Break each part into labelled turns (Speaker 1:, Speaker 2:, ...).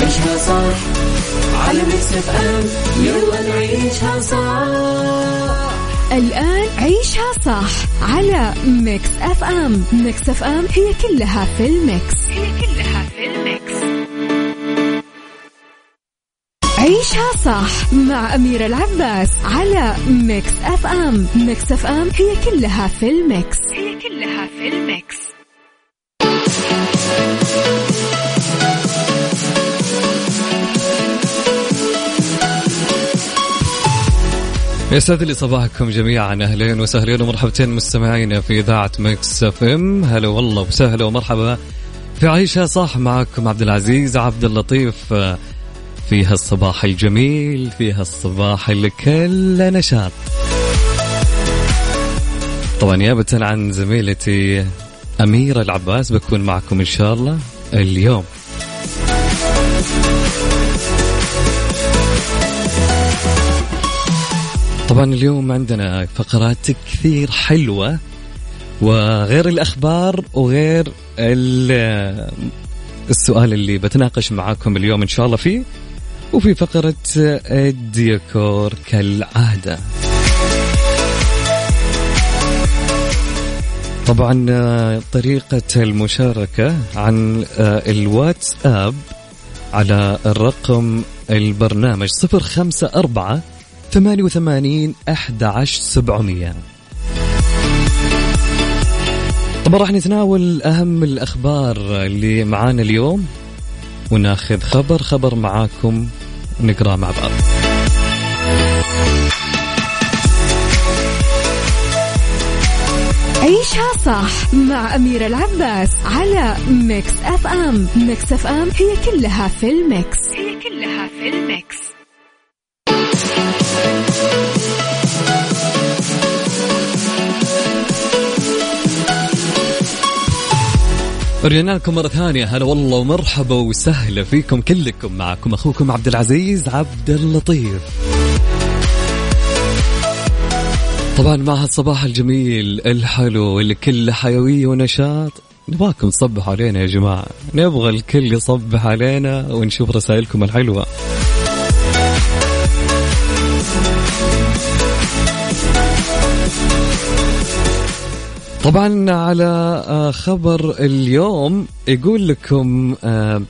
Speaker 1: عيشها صح. على Mix FM. يلا نعيشها صح.
Speaker 2: الآن عيشها صح على Mix FM. Mix FM هي كلها في ال mix. هي كلها في ال mix. عيشها صح مع أميرة العباس على Mix FM. Mix FM هي كلها في ال mix. هي كلها في ال mix.
Speaker 3: يسعد لي صباحكم جميعا. اهلين وسهلين ومرحبتين مستمعينا في إذاعة Mix FM. هلا والله وسهلا ومرحبا. في عيشها صح معكم عبد العزيز عبد اللطيف. فيها الصباح الجميل فيها الصباح اللي كله نشاط. طبعا نيابة عن زميلتي أميرة العباس بكون معكم إن شاء الله اليوم. طبعا اليوم عندنا فقرات كثير حلوة وغير الأخبار وغير السؤال اللي بتناقش معاكم اليوم إن شاء الله فيه وفي فقرة الديكور كالعادة. طبعا طريقة المشاركة عن الواتساب على الرقم البرنامج صفر خمسة أربعة ثمانية وثمانين أحد عشر سبعمية. طبعا راح نتناول أهم الأخبار اللي معانا اليوم وناخذ خبر خبر معاكم نقرأ مع بعض.
Speaker 2: عيشها صح مع أميرة العباس على Mix FM. Mix FM هي كلها في ال mix. هي كلها في ال mix.
Speaker 3: رجعنا لكم مرة ثانية. هلا والله ومرحبا وسهلا فيكم كلكم معكم أخوكم عبد العزيز عبد اللطيف. طبعا مع هالصباح الجميل الحلو اللي كله حيوية ونشاط. نبغاكم تصبحوا علينا يا جماعة. نبغى الكل يصبح علينا ونشوف رسائلكم الحلوة. طبعا على آه، خبر اليوم يقول لكم آه،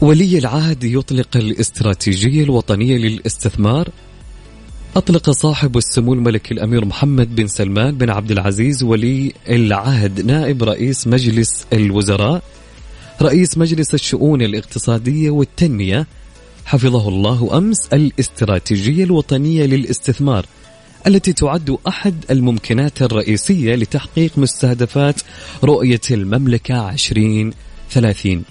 Speaker 3: ولي العهد يطلق الاستراتيجية الوطنية للاستثمار. أطلق صاحب السمو الملكي الأمير محمد بن سلمان بن عبد العزيز ولي العهد نائب رئيس مجلس الوزراء رئيس مجلس الشؤون الاقتصادية والتنمية. حفظه الله أمس الاستراتيجية الوطنية للاستثمار. التي تعد أحد الممكنات الرئيسية لتحقيق مستهدفات رؤية المملكة 2030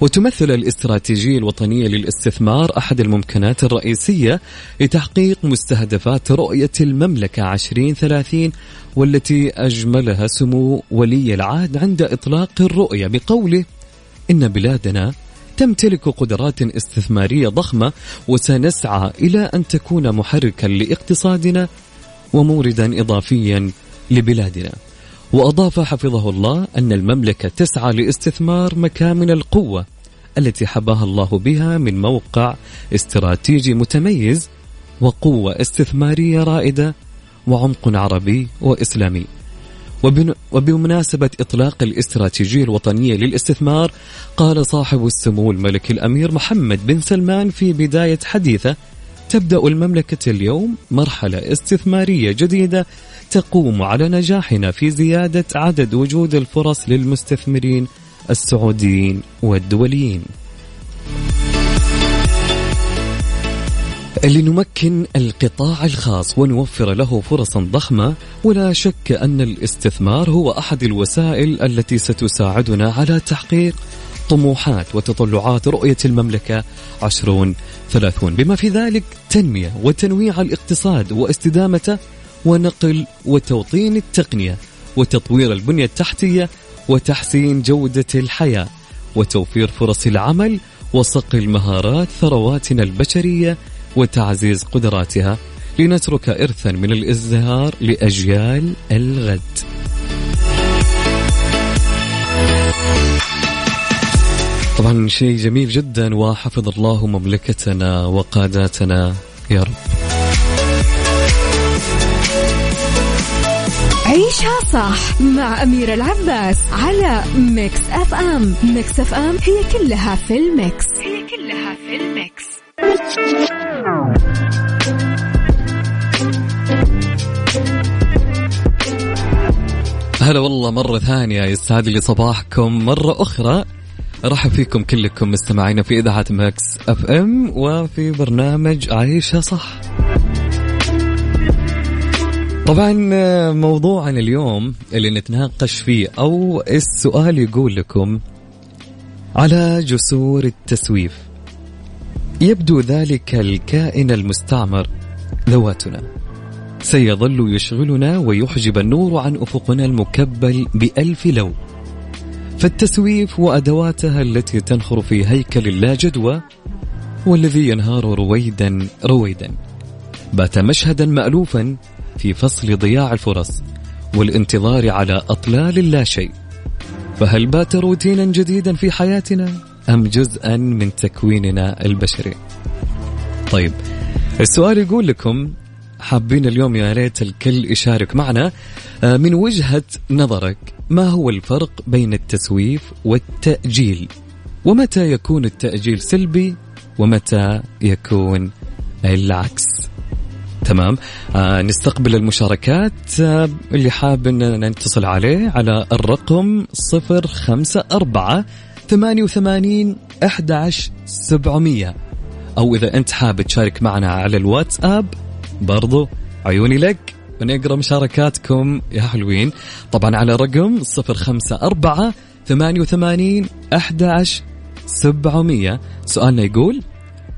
Speaker 3: وتمثل الاستراتيجية الوطنية للاستثمار أحد الممكنات الرئيسية لتحقيق مستهدفات رؤية المملكة 2030 والتي أجملها سمو ولي العهد عند إطلاق الرؤية بقوله إن بلادنا تمتلك قدرات استثمارية ضخمة وسنسعى إلى أن تكون محركا لاقتصادنا وموردا إضافيا لبلادنا. وأضاف حفظه الله أن المملكة تسعى لاستثمار مكامن القوة التي حباها الله بها من موقع استراتيجي متميز وقوة استثمارية رائدة وعمق عربي وإسلامي. وبمناسبة إطلاق الاستراتيجية الوطنية للاستثمار قال صاحب السمو الملكي الأمير محمد بن سلمان في بداية حديثه تبدأ المملكة اليوم مرحلة استثمارية جديدة تقوم على نجاحنا في زيادة عدد وجود الفرص للمستثمرين السعوديين والدوليين. لنمكن القطاع الخاص ونوفر له فرصا ضخمة. ولا شك أن الاستثمار هو أحد الوسائل التي ستساعدنا على تحقيق طموحات وتطلعات رؤية المملكة عشرون ثلاثون. بما في ذلك تنمية وتنويع الاقتصاد واستدامته ونقل وتوطين التقنية وتطوير البنية التحتية وتحسين جودة الحياة وتوفير فرص العمل وصقل مهارات ثرواتنا البشرية وتعزيز قدراتها لنترك إرثا من الازدهار لأجيال الغد. طبعا شيء جميل جدا وحفظ الله مملكتنا وقاداتنا يا رب.
Speaker 2: عيشها صح مع أميرة العباس على Mix FM. Mix FM هي كلها في ال mix. هي كلها في ال mix.
Speaker 3: هلا والله مرة ثانية يسعد لي صباحكم. مرة أخرى رحب فيكم كلكم مستمعينا في إذاعة Mix FM وفي برنامج عيشها صح. طبعا موضوعنا اليوم اللي نتناقش فيه أو السؤال يقول لكم على جسور التسويف يبدو ذلك الكائن المستعمر ذواتنا. سيظل يشغلنا ويحجب النور عن أفقنا المكبل بألف لو. فالتسويف وأدواتها التي تنخر في هيكل اللا جدوى والذي ينهار رويدا رويدا. بات مشهدا مألوفا في فصل ضياع الفرص والانتظار على أطلال اللا شيء. فهل بات روتينا جديدا في حياتنا أم جزءا من تكويننا البشري؟ طيب السؤال يقول لكم حابين اليوم يا ريت الكل يشارك معنا. آه، من وجهة نظرك ما هو الفرق بين التسويف والتأجيل؟ ومتى يكون التأجيل سلبي ومتى يكون العكس؟ تمام. آه نستقبل المشاركات آه اللي حاب إن نتصل عليه على الرقم صفر خمسة أربعة ثمانية وثمانين أحد عشر سبعمية. أو إذا أنت حاب تشارك معنا على الواتساب برضو عيوني لك. ونقرأ مشاركاتكم يا حلوين. طبعا على رقم صفر خمسة أربعة ثمانية وثمانين أحد عشر سبعمية. سؤالنا يقول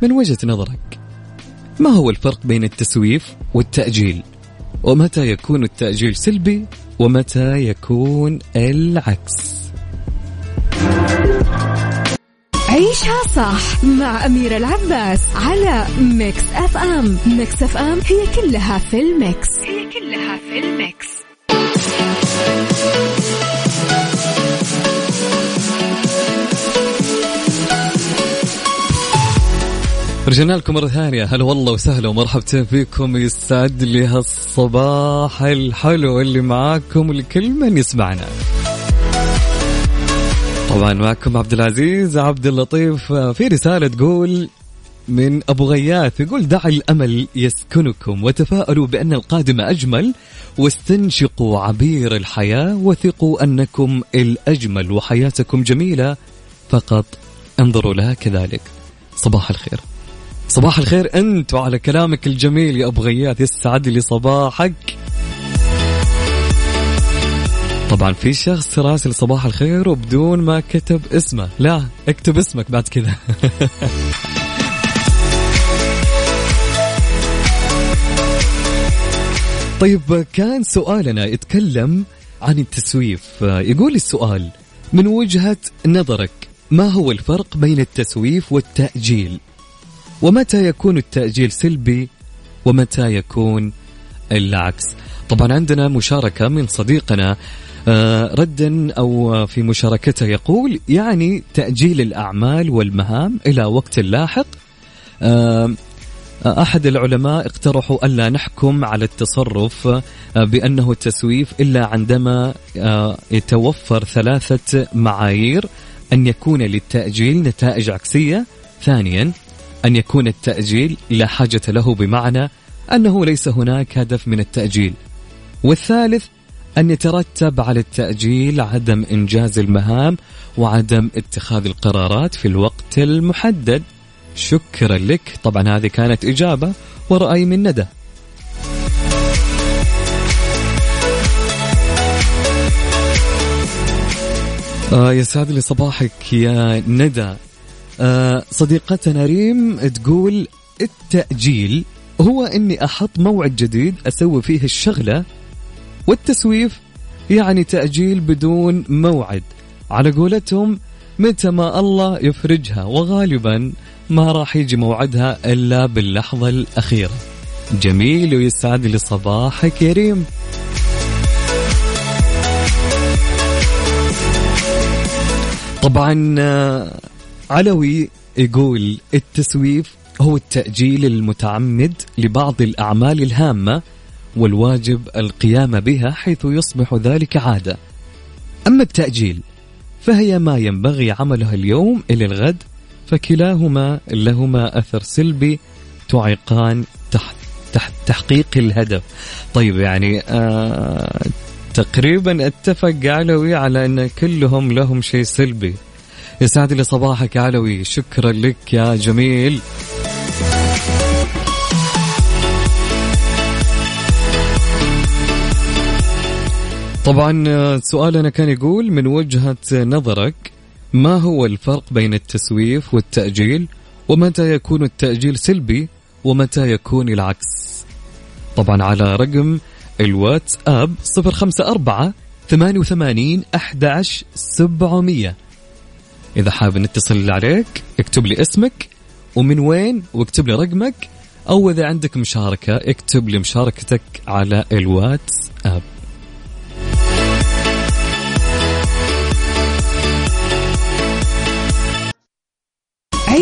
Speaker 3: من وجهة نظرك ما هو الفرق بين التسويف والتأجيل؟ ومتى يكون التأجيل سلبي ومتى يكون العكس؟
Speaker 2: عيشها صح مع أميرة العباس على Mix FM. Mix FM هي كلها في ال mix. هي كلها في ال mix.
Speaker 3: رجعنا لكم مرة ثانية. هلا والله وسهلا ومرحبتين فيكم. يسعد لي هالصباح الحلو اللي معاكم لكل من يسمعنا. طبعا معكم عبد العزيز عبد اللطيف في رسالة تقول من أبو غياث يقول دع الأمل يسكنكم وتفاءلوا بأن القادم أجمل واستنشقوا عبير الحياة وثقوا أنكم الأجمل وحياتكم جميلة فقط انظروا لها كذلك. صباح الخير. صباح الخير أنت وعلى كلامك الجميل يا أبو غياث يسعد لي صباحك. طبعا في شخص راسل صباح الخير وبدون ما كتب اسمه. لا اكتب اسمك بعد كذا. طيب كان سؤالنا يتكلم عن التسويف. يقول السؤال من وجهة نظرك ما هو الفرق بين التسويف والتأجيل؟ ومتى يكون التأجيل سلبي ومتى يكون العكس؟ طبعا عندنا مشاركة من صديقنا ردا أو في مشاركته يقول يعني تأجيل الأعمال والمهام إلى وقت لاحق. آه، أحد العلماء اقترحوا ألا نحكم على التصرف آه، بأنه تسويف إلا عندما يتوفر ثلاثة معايير. أن يكون للتأجيل نتائج عكسية. ثانيا أن يكون التأجيل لا حاجة له بمعنى أنه ليس هناك هدف من التأجيل. والثالث أن يترتب على التأجيل عدم إنجاز المهام وعدم اتخاذ القرارات في الوقت المحدد. شكرا لك. طبعا هذه كانت إجابة ورأي من ندى. آه يسعد لي صباحك يا ندى. آه صديقتنا ريم تقول التأجيل هو إني أحط موعد جديد أسوي فيه الشغلة والتسويف يعني تأجيل بدون موعد. على قولتهم متى ما الله يفرجها وغالبا ما راح يجي موعدها إلا باللحظة الأخيرة. جميل ويسعد لي صباحك يا ريم. طبعا علوي يقول التسويف هو التأجيل المتعمد لبعض الأعمال الهامة والواجب القيام بها حيث يصبح ذلك عادة. أما التأجيل فهي ما ينبغي عمله اليوم إلى الغد فكلاهما لهما أثر سلبي تعيقان تحت تحت تحقيق الهدف. طيب يعني آه تقريبا اتفق علوي على أن كلهم لهم شيء سلبي. يسعد لي صباحك علوي شكرا لك يا جميل طبعا سؤالنا كان يقول من وجهة نظرك ما هو الفرق بين التسويف والتأجيل؟ ومتى يكون التأجيل سلبي ومتى يكون العكس؟ طبعا على رقم الواتس اب 054 88 11 700 إذا حاب نتصل عليك اكتب لي اسمك ومن وين واكتب لي رقمك أو إذا عندك مشاركة اكتب لي مشاركتك على ال Whats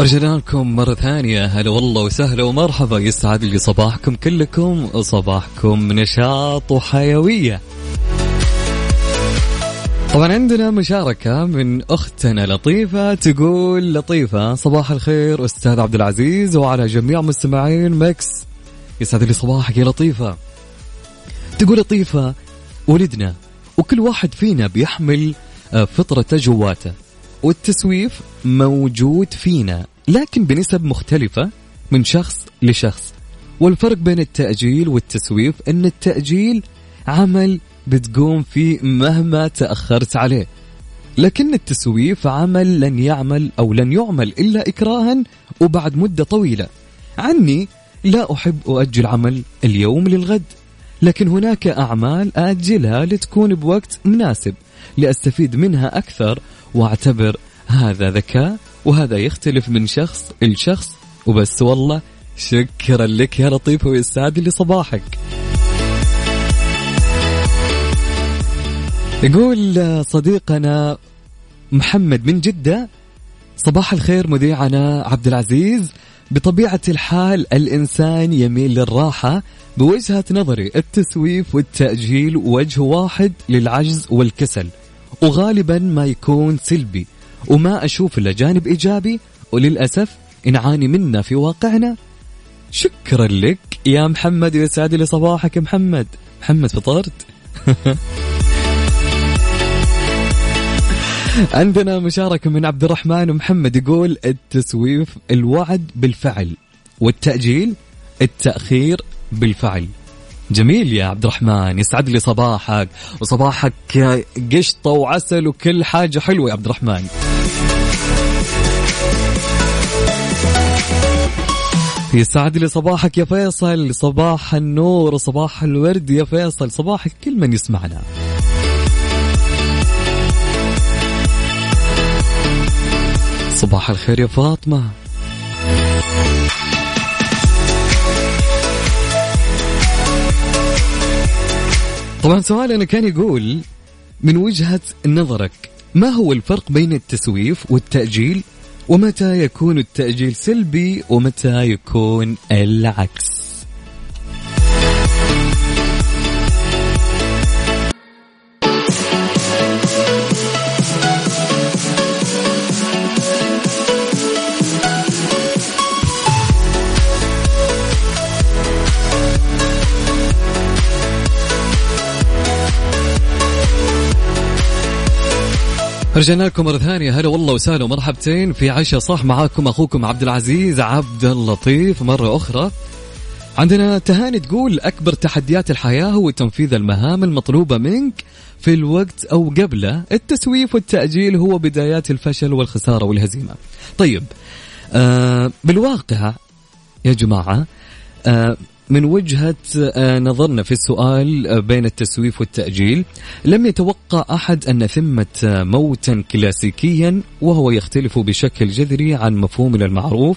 Speaker 3: ورجعنا لكم مرة ثانية. هلا والله وسهلا ومرحبا. يسعد لي صباحكم كلكم. صباحكم نشاط وحيوية. طبعا عندنا مشاركة من أختنا لطيفة تقول لطيفة صباح الخير أستاذ عبد العزيز وعلى جميع مستمعين مكس يسعد لي صباحك يا لطيفة. تقول لطيفة ولدنا وكل واحد فينا بيحمل فطرة جواته والتسويف موجود فينا. لكن بنسب مختلفة من شخص لشخص. والفرق بين التأجيل والتسويف أن التأجيل عمل بتقوم فيه مهما تأخرت عليه. لكن التسويف عمل لن يعمل أو لن يعمل إلا إكراها وبعد مدة طويلة. عني لا أحب أؤجل عمل اليوم للغد لكن هناك أعمال أجلها لتكون بوقت مناسب لأستفيد منها أكثر وأعتبر هذا ذكاء وهذا يختلف من شخص لشخص. وبس والله شكرا لك يا لطيف ويسعد لي صباحك. يقول صديقنا محمد من جدة صباح الخير مذيعنا عبد العزيز. بطبيعة الحال الإنسان يميل للراحة بوجهة نظري. التسويف والتأجيل وجه واحد للعجز والكسل وغالبا ما يكون سلبي. وما أشوف إلا جانب إيجابي وللأسف نعاني منه في واقعنا. شكرا لك يا محمد ويسعد لي صباحك محمد. محمد فطرت. عندنا مشاركة من عبد الرحمن محمد يقول التسويف الوعد بالفعل والتأجيل التأخير بالفعل. جميل يا عبد الرحمن يسعد لي صباحك وصباحك قشطة وعسل وكل حاجة حلوة يا عبد الرحمن. يسعد لي صباحك يا فيصل صباح النور وصباح الورد يا فيصل صباحك كل من يسمعنا. صباح الخير يا فاطمة. طبعا سؤالنا كان يقول من وجهة نظرك ما هو الفرق بين التسويف والتأجيل؟ ومتى يكون التأجيل سلبي ومتى يكون العكس؟ رجعنا لكم مرة ثانية. هلا والله وسهلا ومرحبتين في عشاء صح معاكم أخوكم عبد العزيز عبد اللطيف. مرة أخرى عندنا تهاني تقول أكبر تحديات الحياة هو تنفيذ المهام المطلوبة منك في الوقت أو قبله. التسويف والتأجيل هو بدايات الفشل والخسارة والهزيمة. طيب آه بالواقع يا جماعة آه من وجهة آه، نظرنا في السؤال آه، بين التسويف والتأجيل لم يتوقع أحد أن ثمة آه، موتا كلاسيكيا وهو يختلف بشكل جذري عن مفهومنا المعروف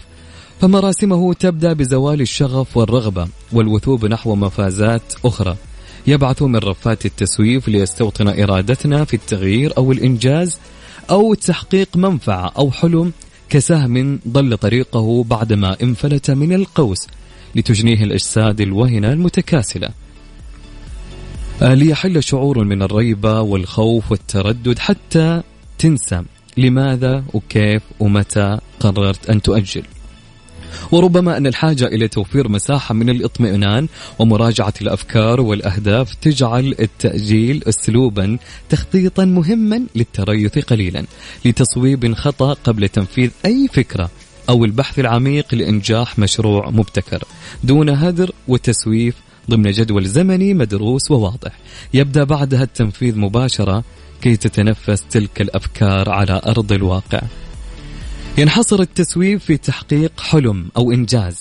Speaker 3: فمراسمه تبدأ بزوال الشغف والرغبة والوثوب نحو مفازات أخرى. يبعث من رفات التسويف ليستوطن إرادتنا في التغيير أو الإنجاز أو تحقيق منفعة أو حلم كسهم ضل طريقه بعدما انفلت من القوس. لتجنيه الأجساد الوهنة المتكاسلة. ليحل شعور من الريبة والخوف والتردد حتى تنسى لماذا وكيف ومتى قررت أن تؤجل. وربما أن الحاجة إلى توفير مساحة من الاطمئنان ومراجعة الأفكار والأهداف تجعل التأجيل أسلوبا تخطيطا مهما للتريث قليلا لتصويب خطأ قبل تنفيذ أي فكرة أو البحث العميق لإنجاح مشروع مبتكر. دون هدر وتسويف ضمن جدول زمني مدروس وواضح. يبدأ بعدها التنفيذ مباشرة كي تتنفس تلك الأفكار على أرض الواقع. ينحصر التسويف في تحقيق حلم أو إنجاز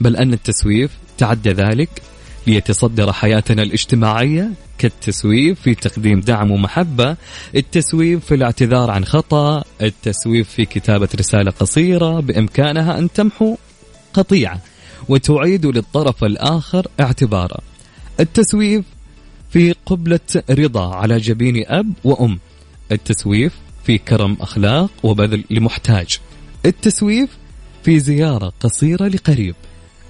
Speaker 3: بل أن التسويف تعدى ذلك ليتصدر حياتنا الاجتماعية كالتسويف في تقديم دعم ومحبة التسويف في الاعتذار عن خطأ التسويف في كتابة رسالة قصيرة بإمكانها أن تمحو قطيعة وتعيد للطرف الآخر اعتباره التسويف في قبلة رضا على جبين أب وأم. التسويف في كرم أخلاق وبذل لمحتاج. التسويف في زيارة قصيرة لقريب.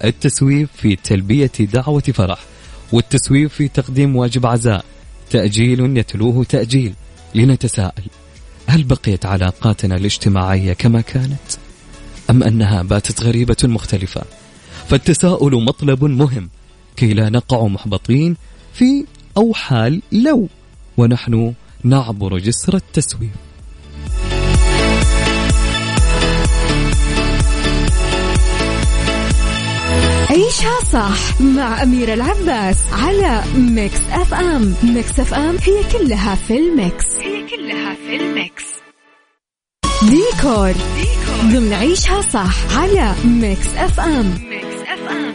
Speaker 3: التسويف في تلبية دعوة فرح والتسويف في تقديم واجب عزاء. تأجيل يتلوه تأجيل لنتساءل. هل بقيت علاقاتنا الاجتماعية كما كانت؟ أم أنها باتت غريبة مختلفة؟ فالتساؤل مطلب مهم. كي لا نقع محبطين في أوحال لو ونحن نعبر جسر التسويف.
Speaker 2: عيشها صح مع أميرة العباس على Mix FM. Mix FM هي كلها في ال mix. هي كلها في ال mix. ديكور, ديكور. ضمن عيشها صح على Mix FM. Mix FM.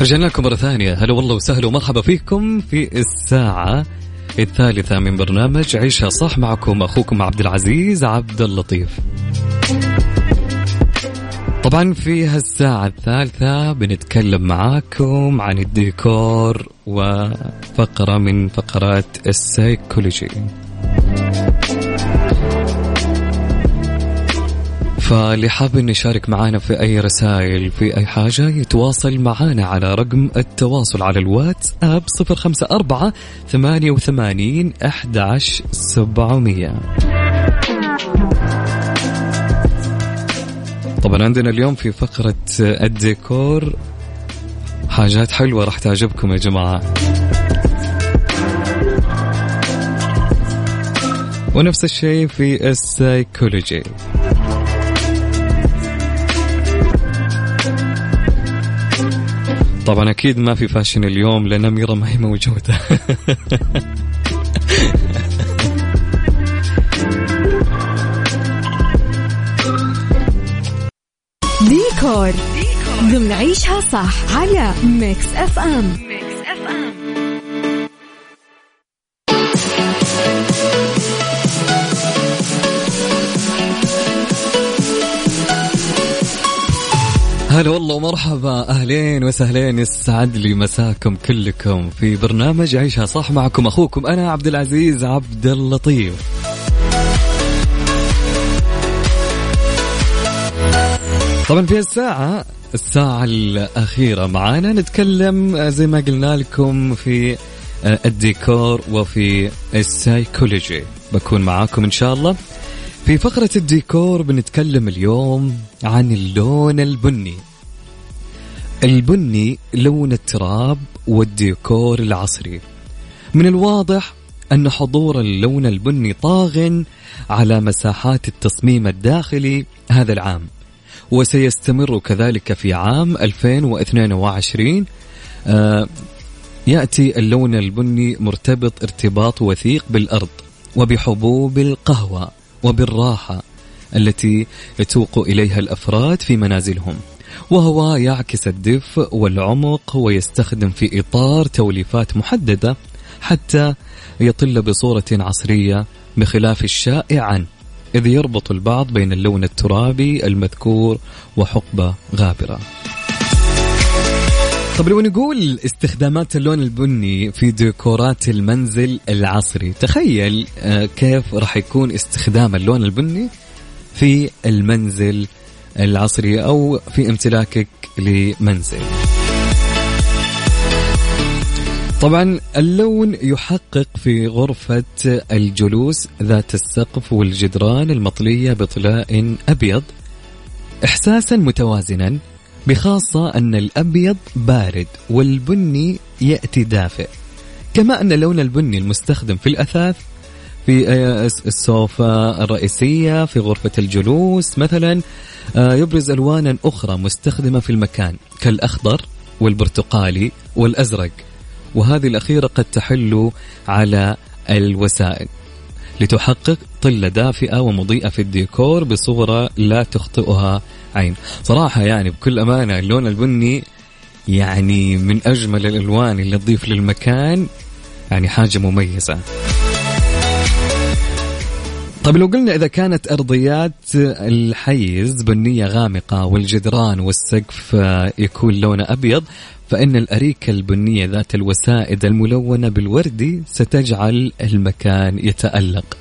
Speaker 3: رجعنا لكم مرة ثانية. هلا والله وسهلا ومرحبا فيكم في الساعة الثالثة من برنامج عيشها صح معكم أخوكم عبد العزيز عبد اللطيف. طبعا في هالساعة الثالثة بنتكلم معاكم عن الديكور وفقرة من فقرات السيكولوجي. فاللي حاب إنه يشارك معنا في أي رسائل في أي حاجة يتواصل معنا على رقم التواصل على الواتس اب صفر خمسة أربعة ثمانية وثمانين أحد سبعمية. طبعا عندنا اليوم في فقرة الديكور حاجات حلوة راح تعجبكم يا جماعة. ونفس الشيء في السايكولوجي طبعا أكيد ما في fashion اليوم لأن أميرة ما هي موجودة.
Speaker 2: ديكور. ضمن عيشها صح على Mix FM. Mix
Speaker 3: هلا والله ومرحبا. أهلين وسهلين. يسعد لي مساكم كلكم في برنامج عيشها صح معكم أخوكم أنا عبد العزيز عبد اللطيف. طبعا في الساعة الساعة الأخيرة معانا. نتكلم زي ما قلنا لكم في الديكور وفي السايكولوجي. بكون معاكم إن شاء الله. في فقرة الديكور بنتكلم اليوم عن اللون البني. البني لون التراب والديكور العصري. من الواضح أن حضور اللون البني طاغ على مساحات التصميم الداخلي هذا العام وسيستمر كذلك في عام 2022 آه يأتي اللون البني مرتبط ارتباط وثيق بالأرض وبحبوب القهوة وبالراحة التي يتوق إليها الأفراد في منازلهم. وهو يعكس الدفء والعمق ويستخدم في إطار توليفات محددة حتى يطل بصورة عصرية بخلاف الشائع عنه إذ يربط البعض بين اللون الترابي المذكور وحقبة غابرة. طب لو نقول استخدامات اللون البني في ديكورات المنزل العصري تخيل آه، كيف راح يكون استخدام اللون البني في المنزل العصري أو في امتلاكك لمنزل. طبعا اللون يحقق في غرفة الجلوس ذات السقف والجدران المطلية بطلاء أبيض. إحساسا متوازنا بخاصة أن الأبيض بارد والبني يأتي دافئ. كما أن اللون البني المستخدم في الأثاث في السوفا الرئيسية في غرفة الجلوس مثلا آه، يبرز ألوانا أخرى مستخدمة في المكان كالأخضر والبرتقالي والأزرق. وهذه الأخيرة قد تحل على الوسائل. لتحقق طلة دافئة ومضيئة في الديكور بصورة لا تخطئها عين. صراحة يعني بكل أمانة اللون البني يعني من أجمل الألوان اللي تضيف للمكان يعني حاجة مميزة. طيب لو قلنا إذا كانت أرضيات الحيز بنية غامقة والجدران والسقف يكون لونه أبيض فإن الأريكة البنية ذات الوسائد الملونة بالوردي ستجعل المكان يتألق.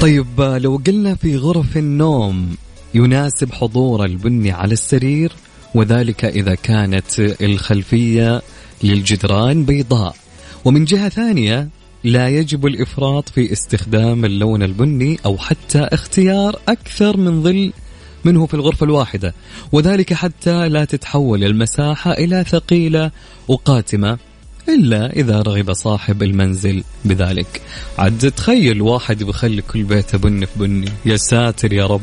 Speaker 3: طيب لو قلنا في غرف النوم يناسب حضور البني على السرير وذلك إذا كانت الخلفية للجدران بيضاء. ومن جهة ثانية لا يجب الإفراط في استخدام اللون البني أو حتى اختيار أكثر من ظل منه في الغرفة الواحدة. وذلك حتى لا تتحول المساحة إلى ثقيلة وقاتمة إلا إذا رغب صاحب المنزل بذلك. عاد تخيل واحد بخلي كل بيته بني في بني. يا ساتر يا رب.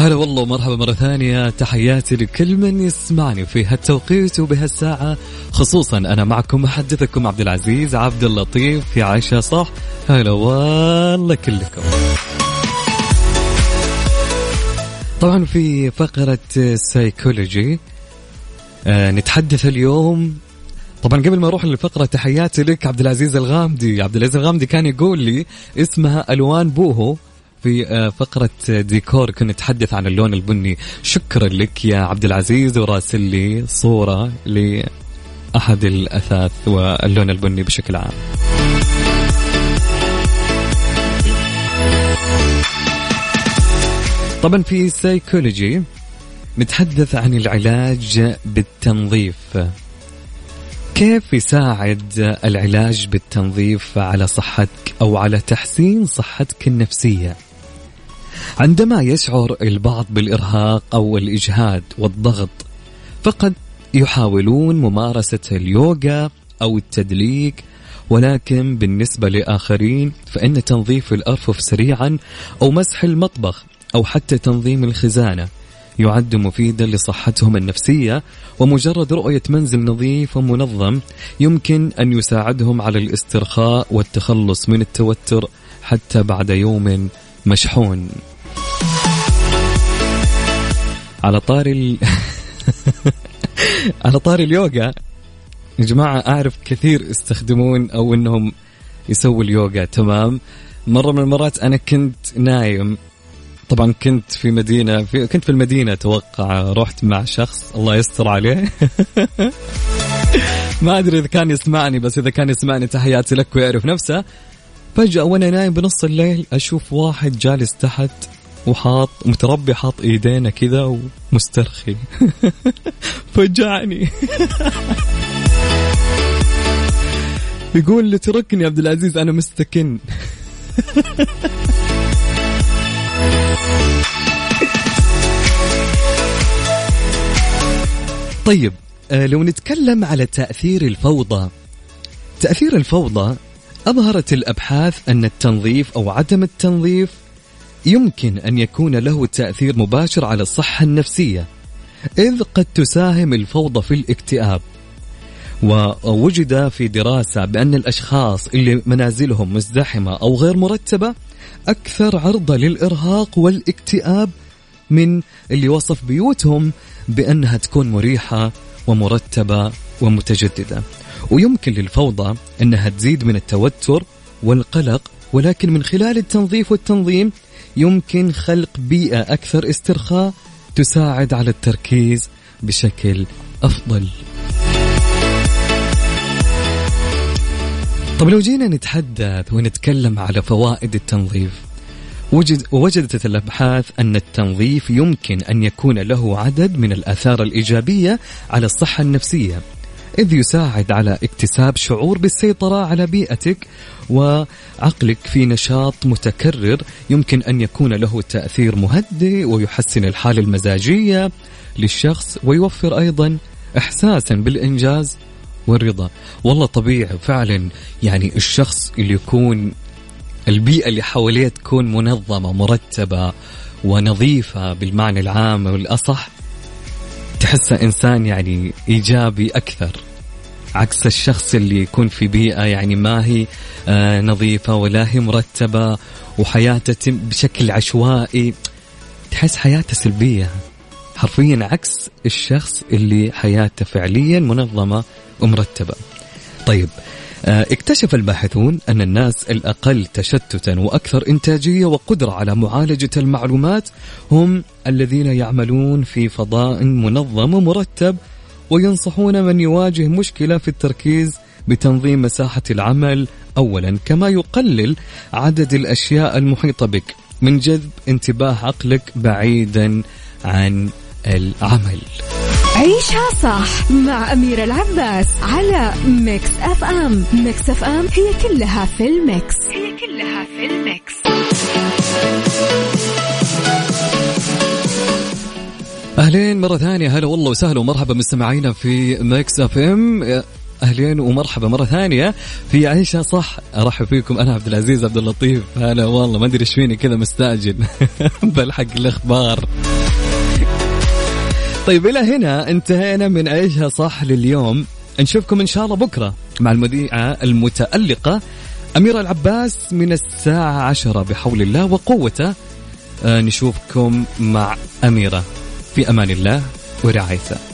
Speaker 3: هلا والله ومرحبا مرة ثانية. تحياتي لكل من يسمعني في هالتوقيت وبهالساعة. خصوصا أنا معكم محدثكم عبد العزيز عبد اللطيف في عيشها صح. هلا والله كلكم. طبعا في فقرة سايكولوجي آه نتحدث اليوم. طبعا قبل ما أروح للفقرة تحياتي لك عبد العزيز الغامدي. عبد العزيز الغامدي كان يقول لي اسمها ألوان بوهو. في آه، فقرة ديكور كنا نتحدث عن اللون البني. شكرا لك يا عبد العزيز وراسل لي صورة لأحد الأثاث واللون البني بشكل عام. طبعا في سايكولوجي نتحدث عن العلاج بالتنظيف. كيف يساعد العلاج بالتنظيف على صحتك أو على تحسين صحتك النفسية؟ عندما يشعر البعض بالإرهاق أو الإجهاد والضغط فقد يحاولون ممارسة اليوغا أو التدليك ولكن بالنسبة لآخرين فإن تنظيف الأرفف سريعا أو مسح المطبخ أو حتى تنظيم الخزانة يعد مفيدا لصحتهم النفسية ومجرد رؤية منزل نظيف ومنظم يمكن أن يساعدهم على الاسترخاء والتخلص من التوتر حتى بعد يوم مشحون. على طاري ال... على طاري اليوغا يا جماعة أعرف كثير يستخدمون أو أنهم يسووا اليوغا تمام؟ مرة من المرات أنا كنت نايم. طبعا كنت في مدينة في كنت في المدينة أتوقع رحت مع شخص الله يستر عليه. ما أدري إذا كان يسمعني بس إذا كان يسمعني تحياتي لك ويعرف نفسه. فجأة وأنا نايم بنص الليل أشوف واحد جالس تحت وحاط متربي حاط ايدينا كذا ومسترخي. فجعني. يقول تركني عبد العزيز أنا مستكن. طيب آه، لو نتكلم على تأثير الفوضى تأثير الفوضى أظهرت الأبحاث أن التنظيف أو عدم التنظيف يمكن أن يكون له تأثير مباشر على الصحة النفسية إذ قد تساهم الفوضى في الاكتئاب. ووجد في دراسة بأن الأشخاص اللي منازلهم مزدحمة أو غير مرتبة أكثر عرضة للإرهاق والاكتئاب من اللي وصف بيوتهم بأنها تكون مريحة ومرتبة ومتجددة. ويمكن للفوضى أنها تزيد من التوتر والقلق ولكن من خلال التنظيف والتنظيم يمكن خلق بيئة أكثر استرخاء تساعد على التركيز بشكل أفضل. طب لو جينا نتحدث ونتكلم على فوائد التنظيف وجد وجدت الأبحاث أن التنظيف يمكن أن يكون له عدد من الآثار الإيجابية على الصحة النفسية. إذ يساعد على اكتساب شعور بالسيطرة على بيئتك وعقلك في نشاط متكرر يمكن أن يكون له تأثير مهدئ ويحسن الحالة المزاجية للشخص ويوفر أيضا إحساسا بالإنجاز والرضا. والله طبيعي فعلا يعني الشخص اللي يكون البيئة اللي حواليه تكون منظمة مرتبة ونظيفة بالمعنى العام والأصح. تحسه إنسان يعني إيجابي أكثر عكس الشخص اللي يكون في بيئة يعني ما هي آه نظيفة ولا هي مرتبة وحياته بشكل عشوائي تحس حياته سلبية. حرفيا عكس الشخص اللي حياته فعليا منظمة ومرتبة. طيب اكتشف الباحثون أن الناس الأقل تشتتا وأكثر إنتاجية وقدرة على معالجة المعلومات هم الذين يعملون في فضاء منظم ومرتب وينصحون من يواجه مشكلة في التركيز بتنظيم مساحة العمل أولا كما يقلل عدد الأشياء المحيطة بك من جذب انتباه عقلك بعيدا عن العمل.
Speaker 2: عيشها صح مع أميرة العباس على ميكس أف أم. ميكس أف أم هي كلها في ال mix. هي كلها في ال mix.
Speaker 3: أهلين مرة ثانية. هلا والله وسهلا ومرحبا مستمعينا في ميكس أف أم. أهلين ومرحبا مرة ثانية في عيشه صح. أرحب فيكم. أنا عبد العزيز عبد اللطيف. هلا والله ما أدري إيش فيني كذا مستعجل. بلحق الأخبار. طيب إلى هنا انتهينا من عيشها صح لليوم. نشوفكم إن شاء الله بكرة مع المذيعة المتألقة أميرة العباس من الساعة عشرة بحول الله وقوته. آه، نشوفكم مع أميرة. في أمان الله ورعايته.